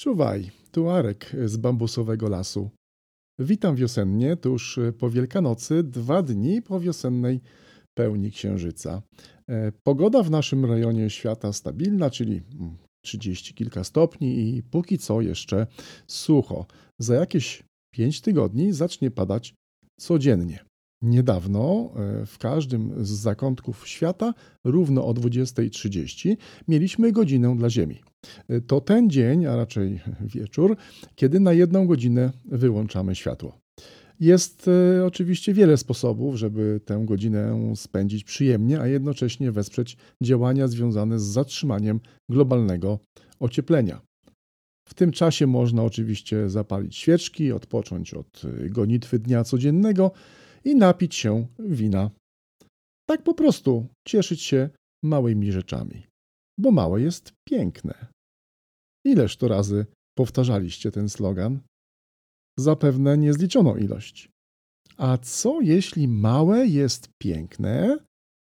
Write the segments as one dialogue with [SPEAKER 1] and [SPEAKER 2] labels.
[SPEAKER 1] Czuwaj, tu Arek z bambusowego lasu. Witam wiosennie, tuż po Wielkanocy, dwa dni po wiosennej pełni księżyca. E, pogoda w naszym rejonie świata stabilna, czyli 30 kilka stopni i póki co jeszcze sucho. Za jakieś 5 tygodni zacznie padać codziennie. Niedawno e, w każdym z zakątków świata, równo o 20.30, mieliśmy godzinę dla Ziemi. E, to ten dzień, a raczej wieczór, kiedy na jedną godzinę wyłączamy światło. Jest e, oczywiście wiele sposobów, żeby tę godzinę spędzić przyjemnie, a jednocześnie wesprzeć działania związane z zatrzymaniem globalnego ocieplenia. W tym czasie można oczywiście zapalić świeczki, odpocząć od gonitwy dnia codziennego i napić się wina. Tak po prostu cieszyć się małymi rzeczami, bo małe jest piękne. Ileż to razy powtarzaliście ten slogan? Zapewne niezliczoną ilość. A co jeśli małe jest piękne,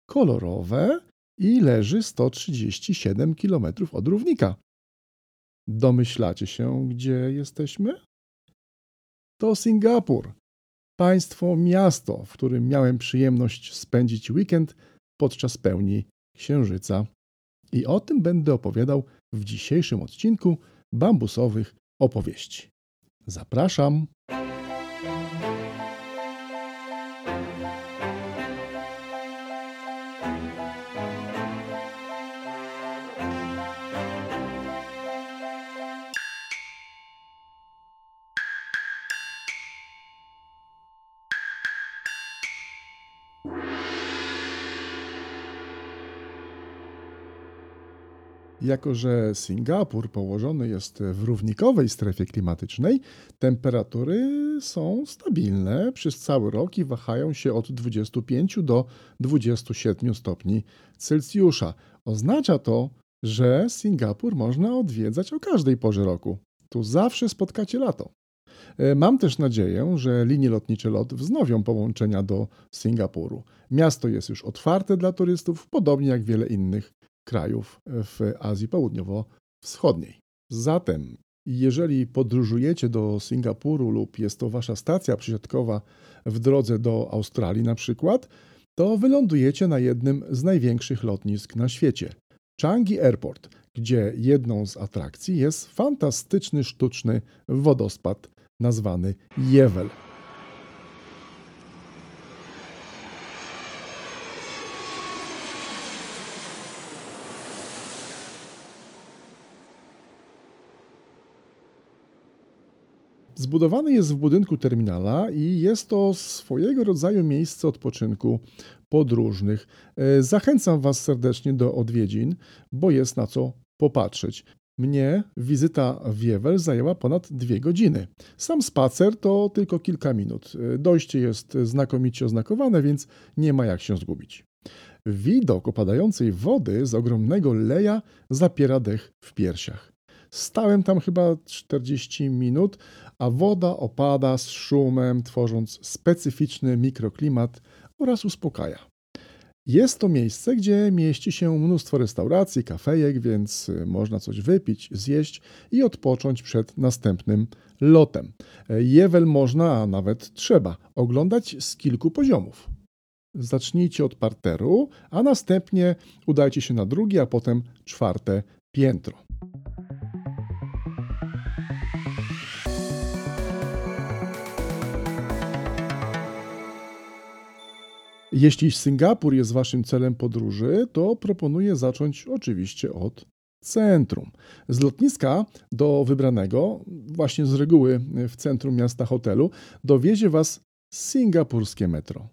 [SPEAKER 1] kolorowe i leży 137 km od równika? Domyślacie się, gdzie jesteśmy? To Singapur, państwo miasto, w którym miałem przyjemność spędzić weekend podczas pełni księżyca. I o tym będę opowiadał w dzisiejszym odcinku bambusowych opowieści. Zapraszam. Jako, że Singapur położony jest w równikowej strefie klimatycznej, temperatury są stabilne przez cały rok i wahają się od 25 do 27 stopni Celsjusza. Oznacza to, że Singapur można odwiedzać o każdej porze roku. Tu zawsze spotkacie lato. E, mam też nadzieję, że linie lotnicze LOT wznowią połączenia do Singapuru. Miasto jest już otwarte dla turystów, podobnie jak wiele innych krajów w Azji Południowo-Wschodniej. Zatem, jeżeli podróżujecie do Singapuru lub jest to wasza stacja przysiadkowa w drodze do Australii na przykład, to wylądujecie na jednym z największych lotnisk na świecie Changi Airport, gdzie jedną z atrakcji jest fantastyczny sztuczny wodospad nazwany Jewel. Zbudowany jest w budynku terminala i jest to swojego rodzaju miejsce odpoczynku podróżnych. E, zachęcam Was serdecznie do odwiedzin, bo jest na co popatrzeć. Mnie wizyta w Jewel zajęła ponad dwie godziny. Sam spacer to tylko kilka minut. E, dojście jest znakomicie oznakowane, więc nie ma jak się zgubić. Widok opadającej wody z ogromnego leja zapiera dech w piersiach. Stałem tam chyba 40 minut, a woda opada z szumem, tworząc specyficzny mikroklimat oraz uspokaja. Jest to miejsce, gdzie mieści się mnóstwo restauracji, kafejek, więc można coś wypić, zjeść i odpocząć przed następnym lotem. Jewel można, a nawet trzeba, oglądać z kilku poziomów. Zacznijcie od parteru, a następnie udajcie się na drugie, a potem czwarte piętro. Jeśli Singapur jest Waszym celem podróży, to proponuję zacząć oczywiście od centrum. Z lotniska do wybranego, właśnie z reguły w centrum miasta hotelu, dowiezie Was singapurskie metro.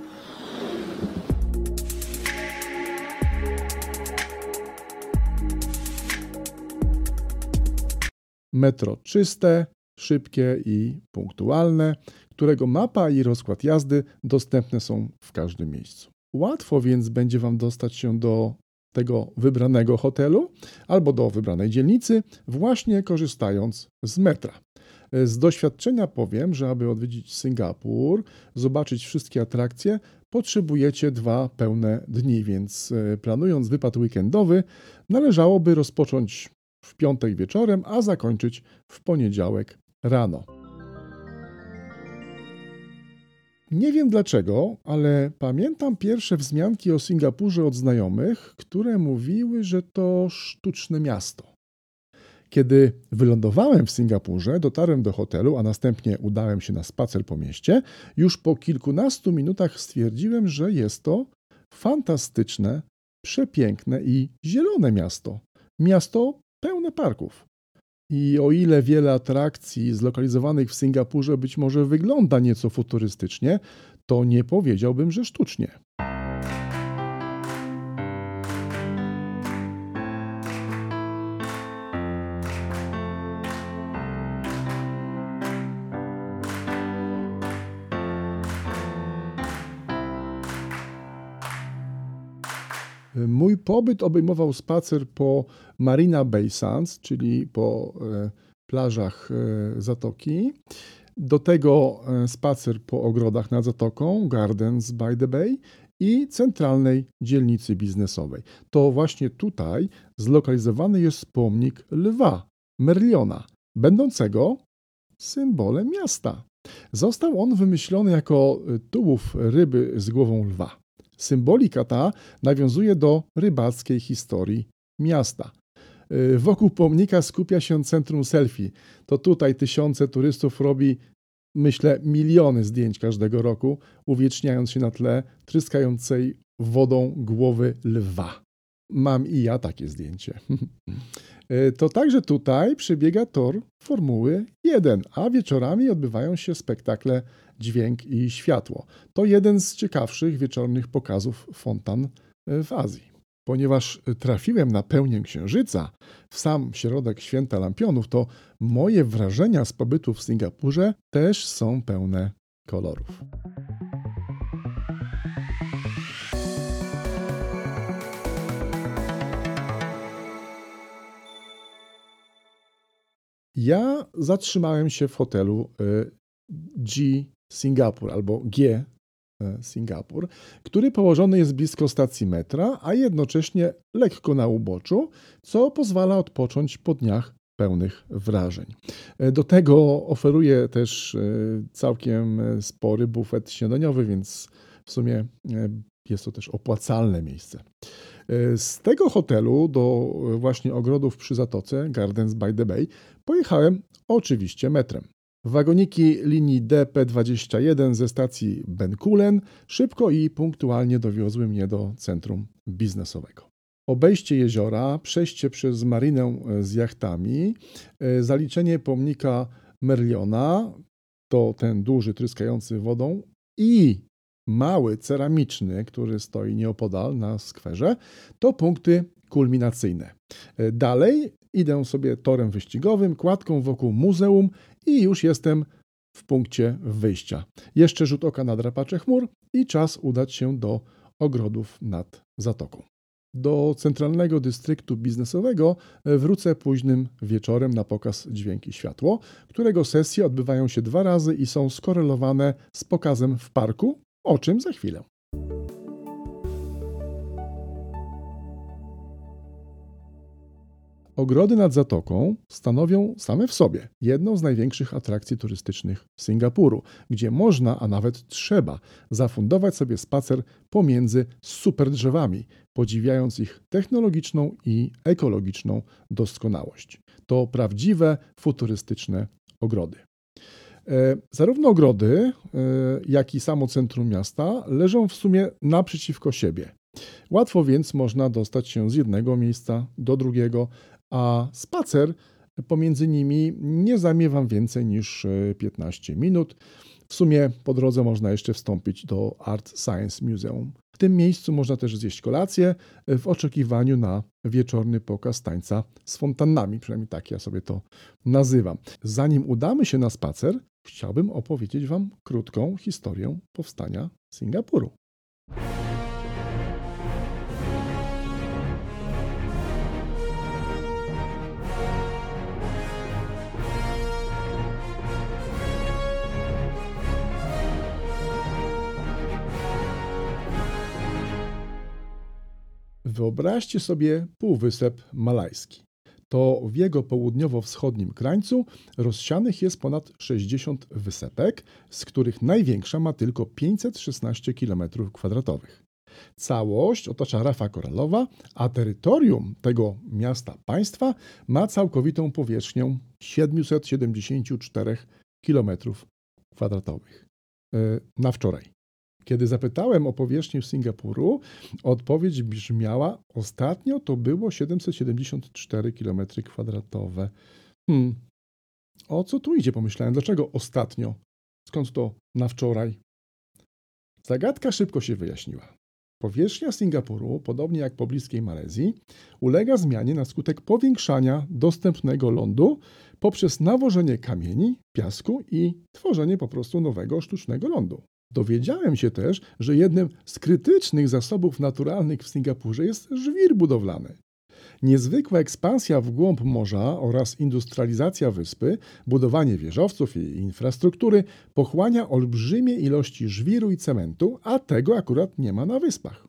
[SPEAKER 1] Metro czyste, szybkie i punktualne, którego mapa i rozkład jazdy dostępne są w każdym miejscu. Łatwo więc będzie Wam dostać się do tego wybranego hotelu albo do wybranej dzielnicy, właśnie korzystając z metra. Z doświadczenia powiem, że aby odwiedzić Singapur, zobaczyć wszystkie atrakcje, potrzebujecie dwa pełne dni, więc e, planując wypad weekendowy, należałoby rozpocząć w piątek wieczorem, a zakończyć w poniedziałek rano. Nie wiem dlaczego, ale pamiętam pierwsze wzmianki o Singapurze od znajomych, które mówiły, że to sztuczne miasto. Kiedy wylądowałem w Singapurze, dotarłem do hotelu, a następnie udałem się na spacer po mieście, już po kilkunastu minutach stwierdziłem, że jest to fantastyczne, przepiękne i zielone miasto. Miasto pełne parków. I o ile wiele atrakcji zlokalizowanych w Singapurze być może wygląda nieco futurystycznie, to nie powiedziałbym, że sztucznie. Pobyt obejmował spacer po Marina Bay Sands, czyli po e, plażach e, zatoki. Do tego e, spacer po ogrodach nad zatoką, Gardens by the Bay i centralnej dzielnicy biznesowej. To właśnie tutaj zlokalizowany jest pomnik lwa, Merliona, będącego symbolem miasta. Został on wymyślony jako tułów ryby z głową lwa. Symbolika ta nawiązuje do rybackiej historii miasta. Y, wokół pomnika skupia się centrum selfie. To tutaj tysiące turystów robi, myślę, miliony zdjęć każdego roku, uwieczniając się na tle tryskającej wodą głowy lwa. Mam i ja takie zdjęcie. Y, to także tutaj przebiega tor Formuły 1, a wieczorami odbywają się spektakle dźwięk i światło. To jeden z ciekawszych wieczornych pokazów fontan w Azji. Ponieważ trafiłem na pełnię księżyca w sam środek święta lampionów, to moje wrażenia z pobytu w Singapurze też są pełne kolorów. Ja zatrzymałem się w hotelu y, G Singapur albo G e, Singapur, który położony jest blisko stacji metra, a jednocześnie lekko na uboczu, co pozwala odpocząć po dniach pełnych wrażeń. E, do tego oferuje też e, całkiem spory bufet śniadaniowy, więc w sumie jest to też opłacalne miejsce. Z tego hotelu do właśnie ogrodów przy Zatoce, Gardens by the Bay, pojechałem oczywiście metrem. Wagoniki linii DP21 ze stacji Benkulen szybko i punktualnie dowiozły mnie do centrum biznesowego. Obejście jeziora, przejście przez marinę z jachtami, e, zaliczenie pomnika Merliona, to ten duży tryskający wodą i mały ceramiczny, który stoi nieopodal na skwerze, to punkty kulminacyjne. E, dalej idę sobie torem wyścigowym, kładką wokół muzeum i już jestem w punkcie wyjścia. Jeszcze rzut oka na drapacze chmur i czas udać się do ogrodów nad zatoką. Do centralnego dystryktu biznesowego wrócę późnym wieczorem na pokaz Dźwięki Światło, którego sesje odbywają się dwa razy i są skorelowane z pokazem w parku, o czym za chwilę. Ogrody nad zatoką stanowią same w sobie jedną z największych atrakcji turystycznych Singapuru, gdzie można, a nawet trzeba, zafundować sobie spacer pomiędzy super drzewami, podziwiając ich technologiczną i ekologiczną doskonałość. To prawdziwe, futurystyczne ogrody. E, zarówno ogrody, e, jak i samo centrum miasta leżą w sumie naprzeciwko siebie. Łatwo więc można dostać się z jednego miejsca do drugiego, a spacer pomiędzy nimi nie zajmie Wam więcej niż 15 e, minut. W sumie po drodze można jeszcze wstąpić do Art Science Museum. W tym miejscu można też zjeść kolację e, w oczekiwaniu na wieczorny pokaz tańca z fontannami, przynajmniej tak ja sobie to nazywam. Zanim udamy się na spacer, chciałbym opowiedzieć Wam krótką historię powstania Singapuru. Wyobraźcie sobie półwysep malajski. to w jego południowo-wschodnim krańcu rozsianych jest ponad 60 wysepek, z których największa ma tylko 516 km2. Całość otacza rafa koralowa, a terytorium tego miasta państwa ma całkowitą powierzchnię 774 km2 na wczoraj. Kiedy zapytałem o powierzchnię Singapuru, odpowiedź brzmiała: Ostatnio to było 774 km2. Hmm, o co tu idzie? Pomyślałem, dlaczego ostatnio? Skąd to na wczoraj? Zagadka szybko się wyjaśniła. Powierzchnia Singapuru, podobnie jak pobliskiej Malezji, ulega zmianie na skutek powiększania dostępnego lądu poprzez nawożenie kamieni, piasku i tworzenie po prostu nowego sztucznego lądu. Dowiedziałem się też, że jednym z krytycznych zasobów naturalnych w Singapurze jest żwir budowlany. Niezwykła ekspansja w głąb morza oraz industrializacja wyspy, budowanie wieżowców i infrastruktury pochłania olbrzymie ilości żwiru i cementu, a tego akurat nie ma na wyspach.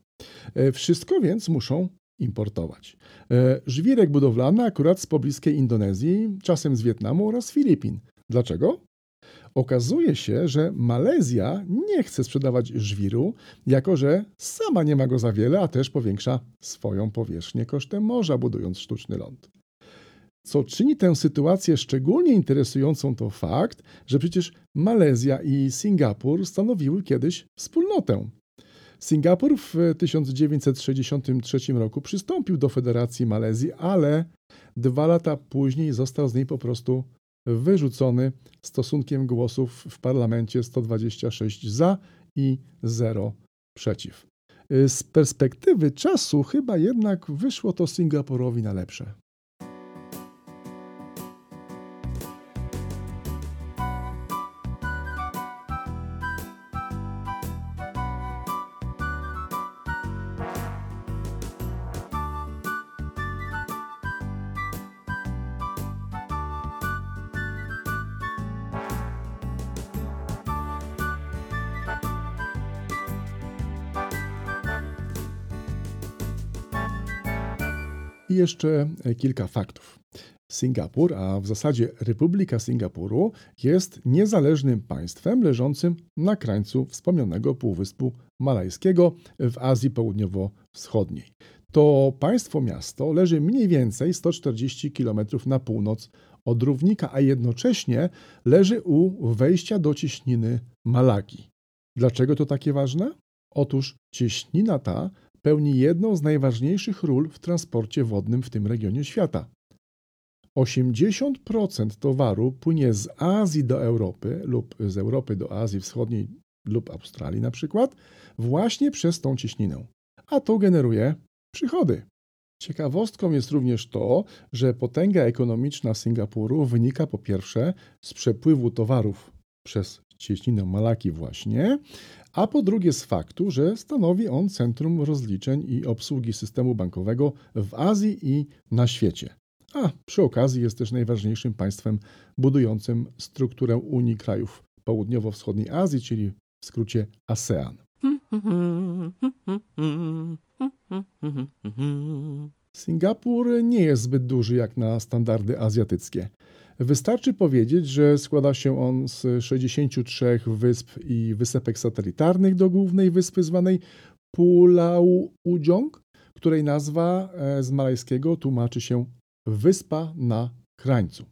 [SPEAKER 1] E, wszystko więc muszą importować. E, żwirek budowlany akurat z pobliskiej Indonezji, czasem z Wietnamu oraz Filipin. Dlaczego? Okazuje się, że Malezja nie chce sprzedawać żwiru, jako że sama nie ma go za wiele, a też powiększa swoją powierzchnię kosztem morza, budując sztuczny ląd. Co czyni tę sytuację szczególnie interesującą, to fakt, że przecież Malezja i Singapur stanowiły kiedyś wspólnotę. Singapur w 1963 roku przystąpił do Federacji Malezji, ale dwa lata później został z niej po prostu wyrzucony stosunkiem głosów w parlamencie 126 za i 0 przeciw. Z perspektywy czasu chyba jednak wyszło to Singapurowi na lepsze. Jeszcze e, kilka faktów. Singapur, a w zasadzie Republika Singapuru, jest niezależnym państwem leżącym na krańcu wspomnianego Półwyspu Malajskiego w Azji Południowo-Wschodniej. To państwo miasto leży mniej więcej 140 km na północ od równika, a jednocześnie leży u wejścia do cieśniny Malaki. Dlaczego to takie ważne? Otóż cieśnina ta pełni jedną z najważniejszych ról w transporcie wodnym w tym regionie świata. 80% towaru płynie z Azji do Europy lub z Europy do Azji Wschodniej lub Australii na przykład, właśnie przez tą cieśninę. A to generuje przychody. Ciekawostką jest również to, że potęga ekonomiczna Singapuru wynika po pierwsze z przepływu towarów przez cieśninę Malaki właśnie, a po drugie z faktu, że stanowi on centrum rozliczeń i obsługi systemu bankowego w Azji i na świecie. A przy okazji jest też najważniejszym państwem budującym strukturę Unii Krajów Południowo-Wschodniej Azji, czyli w skrócie ASEAN. Singapur nie jest zbyt duży jak na standardy azjatyckie. Wystarczy powiedzieć, że składa się on z 63 wysp i wysepek satelitarnych do głównej wyspy zwanej Pulau Ujong, której nazwa e, z malajskiego tłumaczy się Wyspa na krańcu.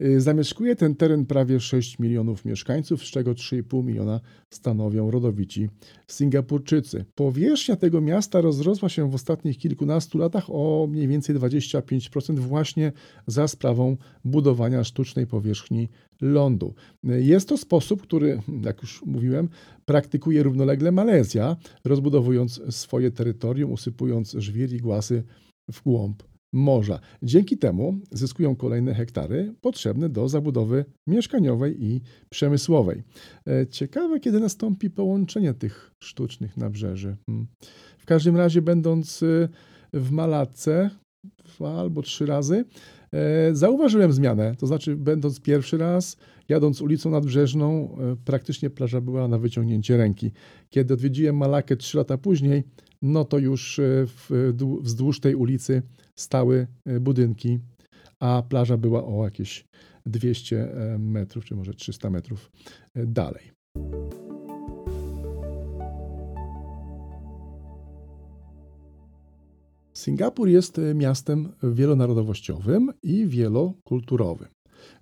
[SPEAKER 1] Y, zamieszkuje ten teren prawie 6 milionów mieszkańców, z czego 3,5 miliona stanowią rodowici Singapurczycy. Powierzchnia tego miasta rozrosła się w ostatnich kilkunastu latach o mniej więcej 25% właśnie za sprawą budowania sztucznej powierzchni lądu. Jest to sposób, który, jak już mówiłem, praktykuje równolegle Malezja, rozbudowując swoje terytorium, usypując żwir i głasy w głąb morza. Dzięki temu zyskują kolejne hektary potrzebne do zabudowy mieszkaniowej i przemysłowej. E, ciekawe, kiedy nastąpi połączenie tych sztucznych nabrzeży. Hmm. W każdym razie, będąc e, w Malatce dwa albo trzy razy, e, zauważyłem zmianę. To znaczy, będąc pierwszy raz, jadąc ulicą nadbrzeżną, praktycznie plaża była na wyciągnięcie ręki. Kiedy odwiedziłem Malakę trzy lata później, no to już wzdłuż tej ulicy stały e, budynki a plaża była o jakieś 200 metrów, czy może 300 metrów dalej. Singapur jest miastem wielonarodowościowym i wielokulturowym.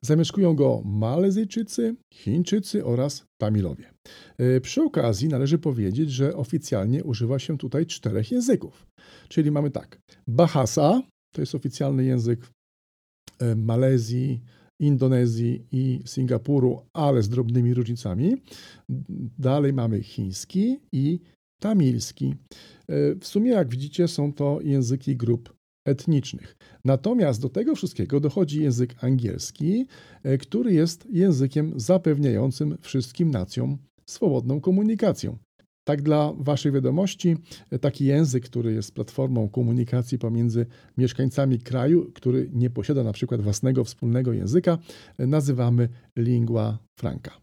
[SPEAKER 1] Zamieszkują go Malezyjczycy, Chińczycy oraz Tamilowie. E, przy okazji należy powiedzieć, że oficjalnie używa się tutaj czterech języków. Czyli mamy tak: Bahasa to jest oficjalny język e, Malezji, Indonezji i Singapuru, ale z drobnymi różnicami. Dalej mamy chiński i tamilski. E, w sumie, jak widzicie, są to języki grup etnicznych. Natomiast do tego wszystkiego dochodzi język angielski, e, który jest językiem zapewniającym wszystkim nacjom swobodną komunikację. Tak dla Waszej wiadomości, e, taki język, który jest platformą komunikacji pomiędzy mieszkańcami kraju, który nie posiada na przykład własnego wspólnego języka, e, nazywamy lingua franca.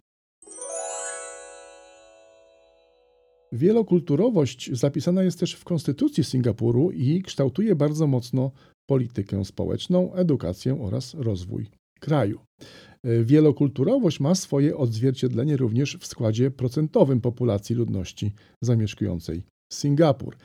[SPEAKER 1] Wielokulturowość zapisana jest też w konstytucji Singapuru i kształtuje bardzo mocno politykę społeczną, edukację oraz rozwój kraju. Wielokulturowość ma swoje odzwierciedlenie również w składzie procentowym populacji ludności zamieszkującej Singapur.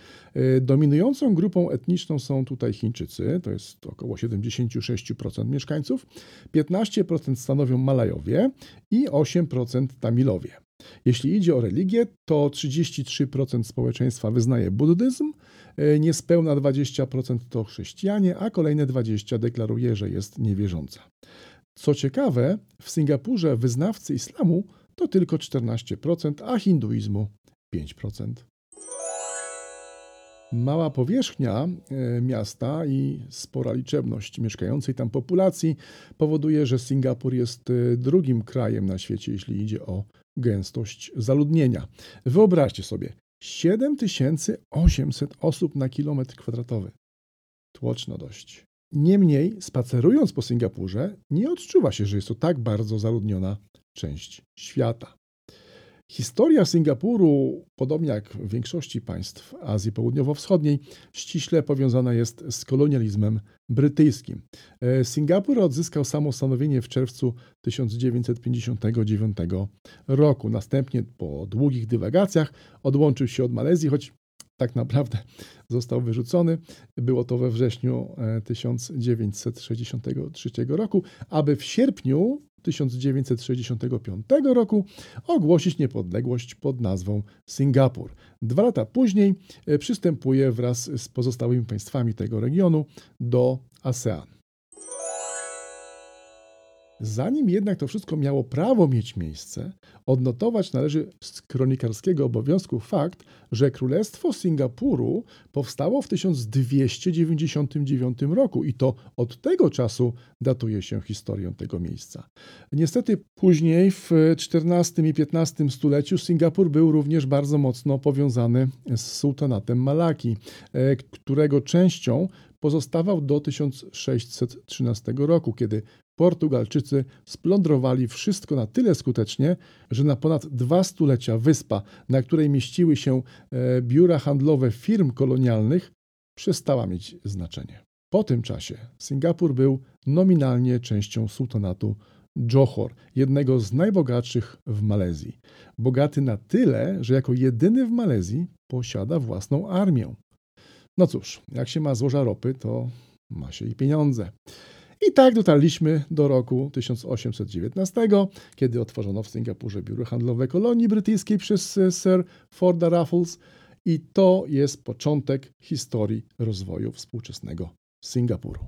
[SPEAKER 1] Dominującą grupą etniczną są tutaj Chińczycy, to jest około 76% mieszkańców, 15% stanowią Malajowie i 8% Tamilowie. Jeśli idzie o religię, to 33% społeczeństwa wyznaje buddyzm, e, niespełna 20% to chrześcijanie, a kolejne 20% deklaruje, że jest niewierząca. Co ciekawe, w Singapurze wyznawcy islamu to tylko 14%, a hinduizmu 5%. Mała powierzchnia e, miasta i spora liczebność mieszkającej tam populacji powoduje, że Singapur jest e, drugim krajem na świecie, jeśli idzie o gęstość zaludnienia. Wyobraźcie sobie, 7800 osób na kilometr kwadratowy. Tłoczno dość. Niemniej, spacerując po Singapurze, nie odczuwa się, że jest to tak bardzo zaludniona część świata. Historia Singapuru, podobnie jak w większości państw Azji Południowo-Wschodniej, ściśle powiązana jest z kolonializmem brytyjskim. E, Singapur odzyskał samostanowienie w czerwcu 1959 roku. Następnie po długich dywagacjach odłączył się od Malezji, choć tak naprawdę został wyrzucony. Było to we wrześniu 1963 e, roku, aby w sierpniu 1965 roku ogłosić niepodległość pod nazwą Singapur. Dwa lata później e, przystępuje wraz z pozostałymi państwami tego regionu do ASEAN. Zanim jednak to wszystko miało prawo mieć miejsce, odnotować należy z kronikarskiego obowiązku fakt, że Królestwo Singapuru powstało w 1299 roku i to od tego czasu datuje się historią tego miejsca. Niestety później w XIV i XV stuleciu Singapur był również bardzo mocno powiązany z sułtanatem Malaki, e, którego częścią pozostawał do 1613 roku, kiedy Portugalczycy splądrowali wszystko na tyle skutecznie, że na ponad dwa stulecia wyspa, na której mieściły się e, biura handlowe firm kolonialnych, przestała mieć znaczenie. Po tym czasie Singapur był nominalnie częścią sultanatu Johor, jednego z najbogatszych w Malezji. Bogaty na tyle, że jako jedyny w Malezji posiada własną armię. No cóż, jak się ma złoża ropy, to ma się i pieniądze. I tak dotarliśmy do roku 1819, kiedy otworzono w Singapurze biuro handlowe kolonii brytyjskiej przez e, Sir Forda Raffles i to jest początek historii rozwoju współczesnego Singapuru.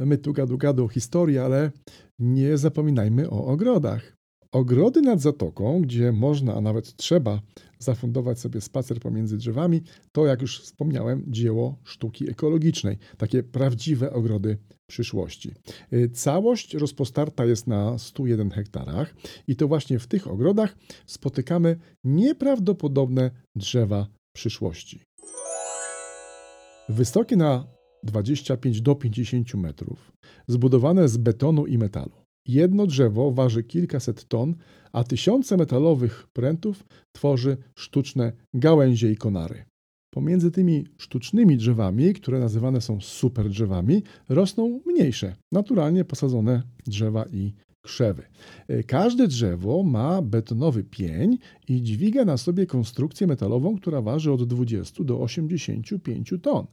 [SPEAKER 1] My tu gadu gadu historii, ale nie zapominajmy o ogrodach. Ogrody nad zatoką, gdzie można, a nawet trzeba zafundować sobie spacer pomiędzy drzewami, to jak już wspomniałem, dzieło sztuki ekologicznej, takie prawdziwe ogrody przyszłości. Y, całość rozpostarta jest na 101 hektarach i to właśnie w tych ogrodach spotykamy nieprawdopodobne drzewa przyszłości. Wysokie na 25 do 50 metrów, zbudowane z betonu i metalu. Jedno drzewo waży kilkaset ton, a tysiące metalowych prętów tworzy sztuczne gałęzie i konary. Pomiędzy tymi sztucznymi drzewami, które nazywane są super drzewami, rosną mniejsze, naturalnie posadzone drzewa i krzewy. E, każde drzewo ma betonowy pień i dźwiga na sobie konstrukcję metalową, która waży od 20 do 85 ton.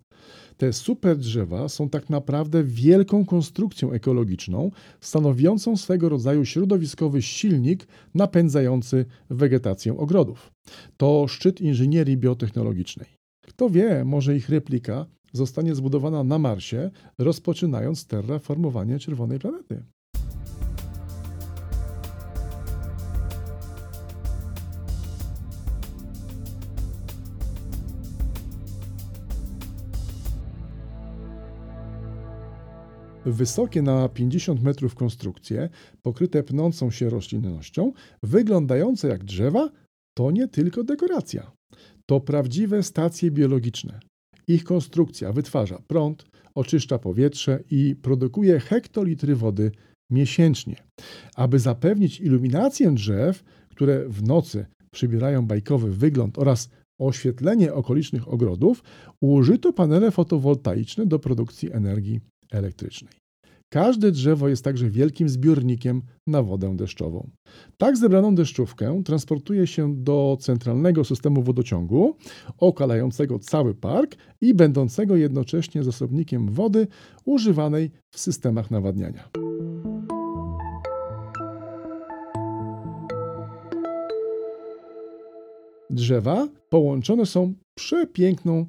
[SPEAKER 1] Te super drzewa są tak naprawdę wielką konstrukcją ekologiczną, stanowiącą swego rodzaju środowiskowy silnik napędzający wegetację ogrodów. To szczyt inżynierii biotechnologicznej. Kto wie, może ich replika zostanie zbudowana na Marsie, rozpoczynając terraformowanie czerwonej planety. Wysokie na 50 metrów konstrukcje, pokryte pnącą się roślinnością, wyglądające jak drzewa, to nie tylko dekoracja. To prawdziwe stacje biologiczne. Ich konstrukcja wytwarza prąd, oczyszcza powietrze i produkuje hektolitry wody miesięcznie. Aby zapewnić iluminację drzew, które w nocy przybierają bajkowy wygląd oraz oświetlenie okolicznych ogrodów, użyto panele fotowoltaiczne do produkcji energii elektrycznej. Każde drzewo jest także wielkim zbiornikiem na wodę deszczową. Tak zebraną deszczówkę transportuje się do centralnego systemu wodociągu, okalającego cały park i będącego jednocześnie zasobnikiem wody używanej w systemach nawadniania. Drzewa połączone są przepiękną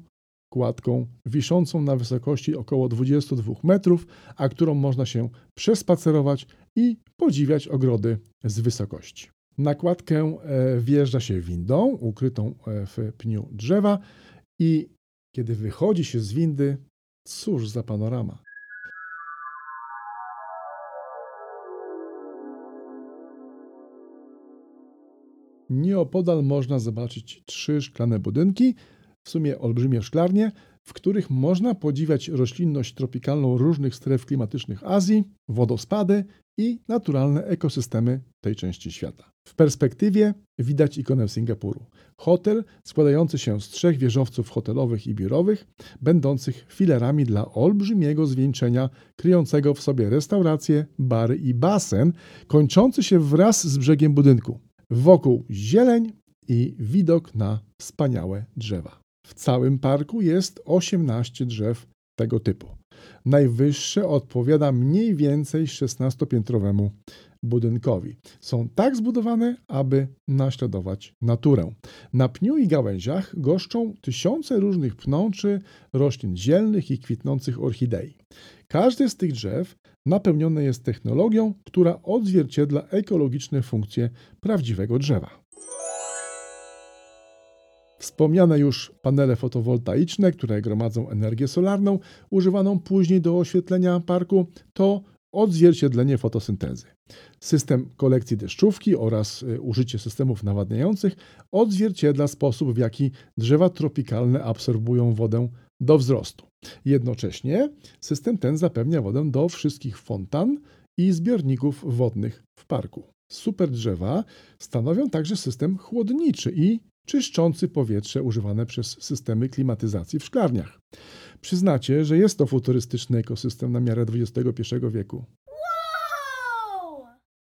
[SPEAKER 1] kładką wiszącą na wysokości około 22 metrów, a którą można się przespacerować i podziwiać ogrody z wysokości. Na kładkę e, wjeżdża się windą ukrytą e, w pniu drzewa i kiedy wychodzi się z windy, cóż za panorama. Nieopodal można zobaczyć trzy szklane budynki, w sumie olbrzymie szklarnie, w których można podziwiać roślinność tropikalną różnych stref klimatycznych Azji, wodospady i naturalne ekosystemy tej części świata. W perspektywie widać ikonę Singapuru. Hotel składający się z trzech wieżowców hotelowych i biurowych, będących filerami dla olbrzymiego zwieńczenia, kryjącego w sobie restauracje, bary i basen, kończący się wraz z brzegiem budynku. Wokół zieleń i widok na wspaniałe drzewa. W całym parku jest 18 drzew tego typu. Najwyższe odpowiada mniej więcej 16-piętrowemu budynkowi. Są tak zbudowane, aby naśladować naturę. Na pniu i gałęziach goszczą tysiące różnych pnączy, roślin zielnych i kwitnących orchidei. Każde z tych drzew napełnione jest technologią, która odzwierciedla ekologiczne funkcje prawdziwego drzewa. Wspomniane już panele fotowoltaiczne, które gromadzą energię solarną, używaną później do oświetlenia parku, to odzwierciedlenie fotosyntezy. System kolekcji deszczówki oraz y, użycie systemów nawadniających odzwierciedla sposób, w jaki drzewa tropikalne absorbują wodę do wzrostu. Jednocześnie system ten zapewnia wodę do wszystkich fontan i zbiorników wodnych w parku. Super drzewa stanowią także system chłodniczy i czyszczący powietrze używane przez systemy klimatyzacji w szklarniach. Przyznacie, że jest to futurystyczny ekosystem na miarę XXI wieku.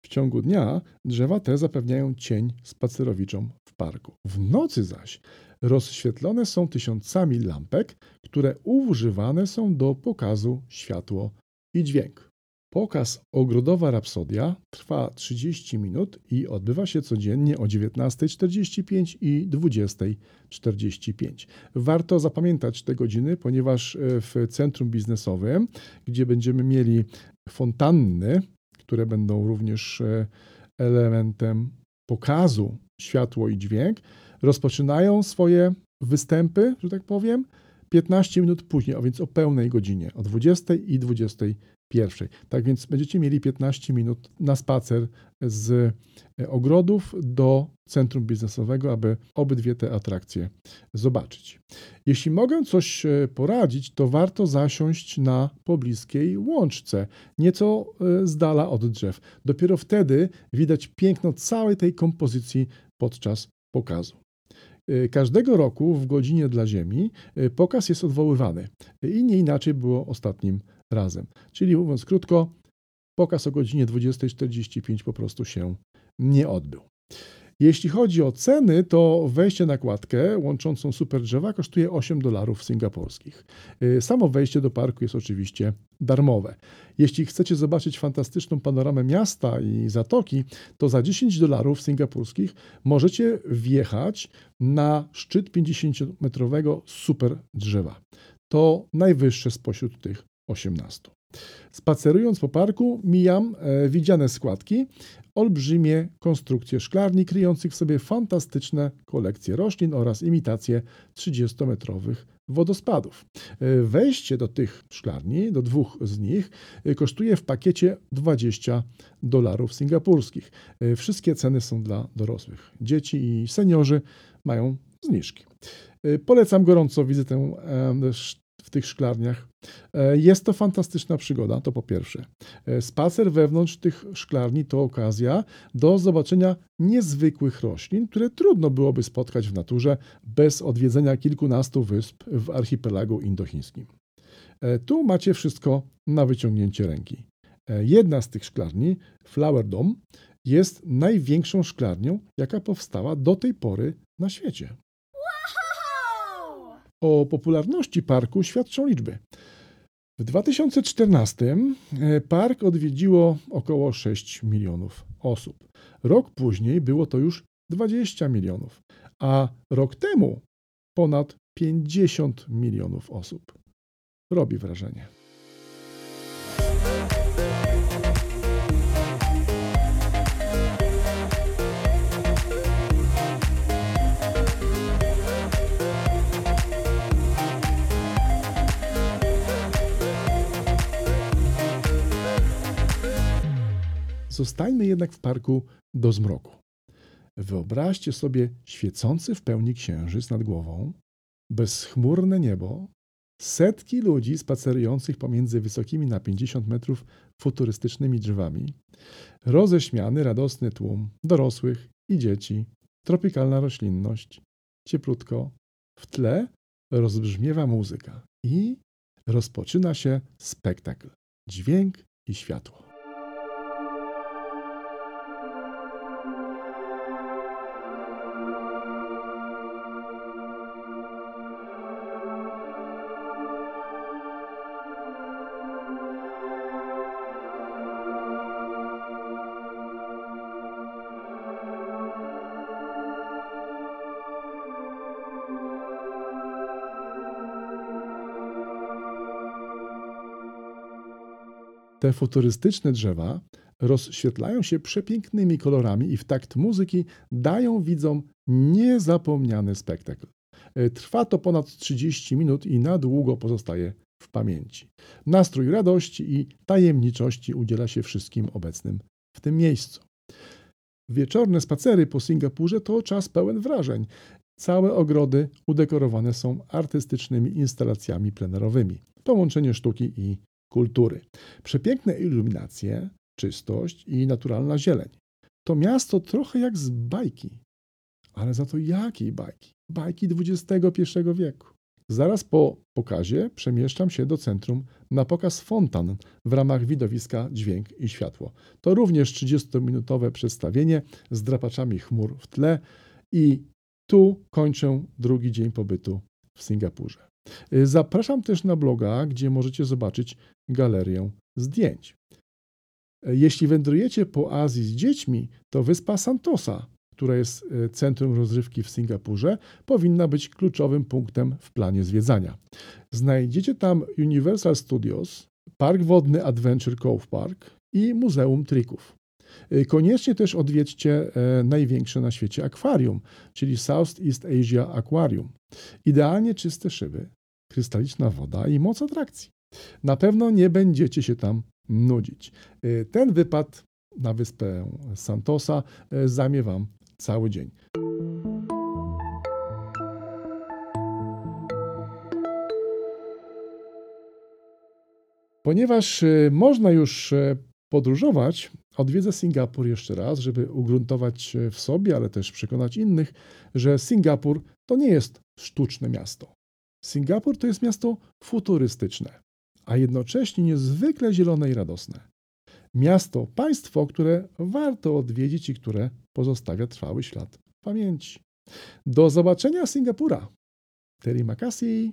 [SPEAKER 1] W ciągu dnia drzewa te zapewniają cień spacerowiczom w parku. W nocy zaś rozświetlone są tysiącami lampek, które używane są do pokazu światło i dźwięk. Pokaz Ogrodowa Rapsodia trwa 30 minut i odbywa się codziennie o 19.45 i 20.45. Warto zapamiętać te godziny, ponieważ e, w centrum biznesowym, gdzie będziemy mieli fontanny, które będą również e, elementem pokazu światło i dźwięk, rozpoczynają swoje występy, że tak powiem, 15 minut później, a więc o pełnej godzinie, o 20 i 21. Tak więc będziecie mieli 15 minut na spacer z e, ogrodów do centrum biznesowego, aby obydwie te atrakcje zobaczyć. Jeśli mogę coś e, poradzić, to warto zasiąść na pobliskiej łączce, nieco e, z dala od drzew. Dopiero wtedy widać piękno całej tej kompozycji podczas pokazu. Każdego roku w godzinie dla Ziemi pokaz jest odwoływany i nie inaczej było ostatnim razem. Czyli mówiąc krótko, pokaz o godzinie 20.45 po prostu się nie odbył. Jeśli chodzi o ceny, to wejście na kładkę łączącą super drzewa kosztuje 8 dolarów singapurskich. Y, samo wejście do parku jest oczywiście darmowe. Jeśli chcecie zobaczyć fantastyczną panoramę miasta i zatoki, to za 10 dolarów singapurskich możecie wjechać na szczyt 50-metrowego super drzewa. To najwyższe spośród tych 18. Spacerując po parku, mijam e, widziane składki, olbrzymie konstrukcje szklarni kryjących w sobie fantastyczne kolekcje roślin oraz imitacje 30-metrowych wodospadów. E, wejście do tych szklarni, do dwóch z nich, e, kosztuje w pakiecie 20 dolarów singapurskich. E, wszystkie ceny są dla dorosłych. Dzieci i seniorzy mają zniżki. E, polecam gorąco wizytę w tych szklarniach. E, jest to fantastyczna przygoda, to po pierwsze. E, spacer wewnątrz tych szklarni to okazja do zobaczenia niezwykłych roślin, które trudno byłoby spotkać w naturze bez odwiedzenia kilkunastu wysp w archipelagu indochińskim. E, tu macie wszystko na wyciągnięcie ręki. Jedna z tych szklarni, Flower Dome, jest największą szklarnią, jaka powstała do tej pory na świecie. O popularności parku świadczą liczby. W 2014 e, park odwiedziło około 6 milionów osób. Rok później było to już 20 milionów, a rok temu ponad 50 milionów osób. Robi wrażenie. Zostańmy jednak w parku do zmroku. Wyobraźcie sobie świecący w pełni księżyc nad głową, bezchmurne niebo, setki ludzi spacerujących pomiędzy wysokimi na 50 metrów futurystycznymi drzewami, roześmiany, radosny tłum dorosłych i dzieci, tropikalna roślinność, cieplutko. W tle rozbrzmiewa muzyka i rozpoczyna się spektakl, dźwięk i światło. Te futurystyczne drzewa rozświetlają się przepięknymi kolorami i w takt muzyki dają widzom niezapomniany spektakl. E, trwa to ponad 30 minut i na długo pozostaje w pamięci. Nastrój radości i tajemniczości udziela się wszystkim obecnym w tym miejscu. Wieczorne spacery po Singapurze to czas pełen wrażeń. Całe ogrody udekorowane są artystycznymi instalacjami plenerowymi. Połączenie sztuki i kultury. Przepiękne iluminacje, czystość i naturalna zieleń. To miasto trochę jak z bajki. Ale za to jakiej bajki? Bajki XXI wieku. Zaraz po pokazie przemieszczam się do centrum na pokaz fontan w ramach widowiska Dźwięk i Światło. To również 30-minutowe przedstawienie z drapaczami chmur w tle i tu kończę drugi dzień pobytu w Singapurze. Zapraszam też na bloga, gdzie możecie zobaczyć galerię zdjęć. Jeśli wędrujecie po Azji z dziećmi, to wyspa Santosa, która jest e, centrum rozrywki w Singapurze, powinna być kluczowym punktem w planie zwiedzania. Znajdziecie tam Universal Studios, park wodny Adventure Cove Park i Muzeum Trików. Y, Koniecznie też odwiedźcie e, największe na świecie akwarium, czyli Southeast Asia Aquarium. Idealnie czyste szyby, krystaliczna woda i moc atrakcji. Na pewno nie będziecie się tam nudzić. Y, Ten wypad na wyspę Santosa e, zajmie Wam cały dzień. Ponieważ e, można już e, podróżować, odwiedzę Singapur jeszcze raz, żeby ugruntować w sobie, ale też przekonać innych, że Singapur to nie jest sztuczne miasto. Singapur to jest miasto futurystyczne, a jednocześnie niezwykle zielone i radosne. Miasto, państwo, które warto odwiedzić i które pozostawia trwały ślad pamięci. Do zobaczenia Singapura. Terima kasih.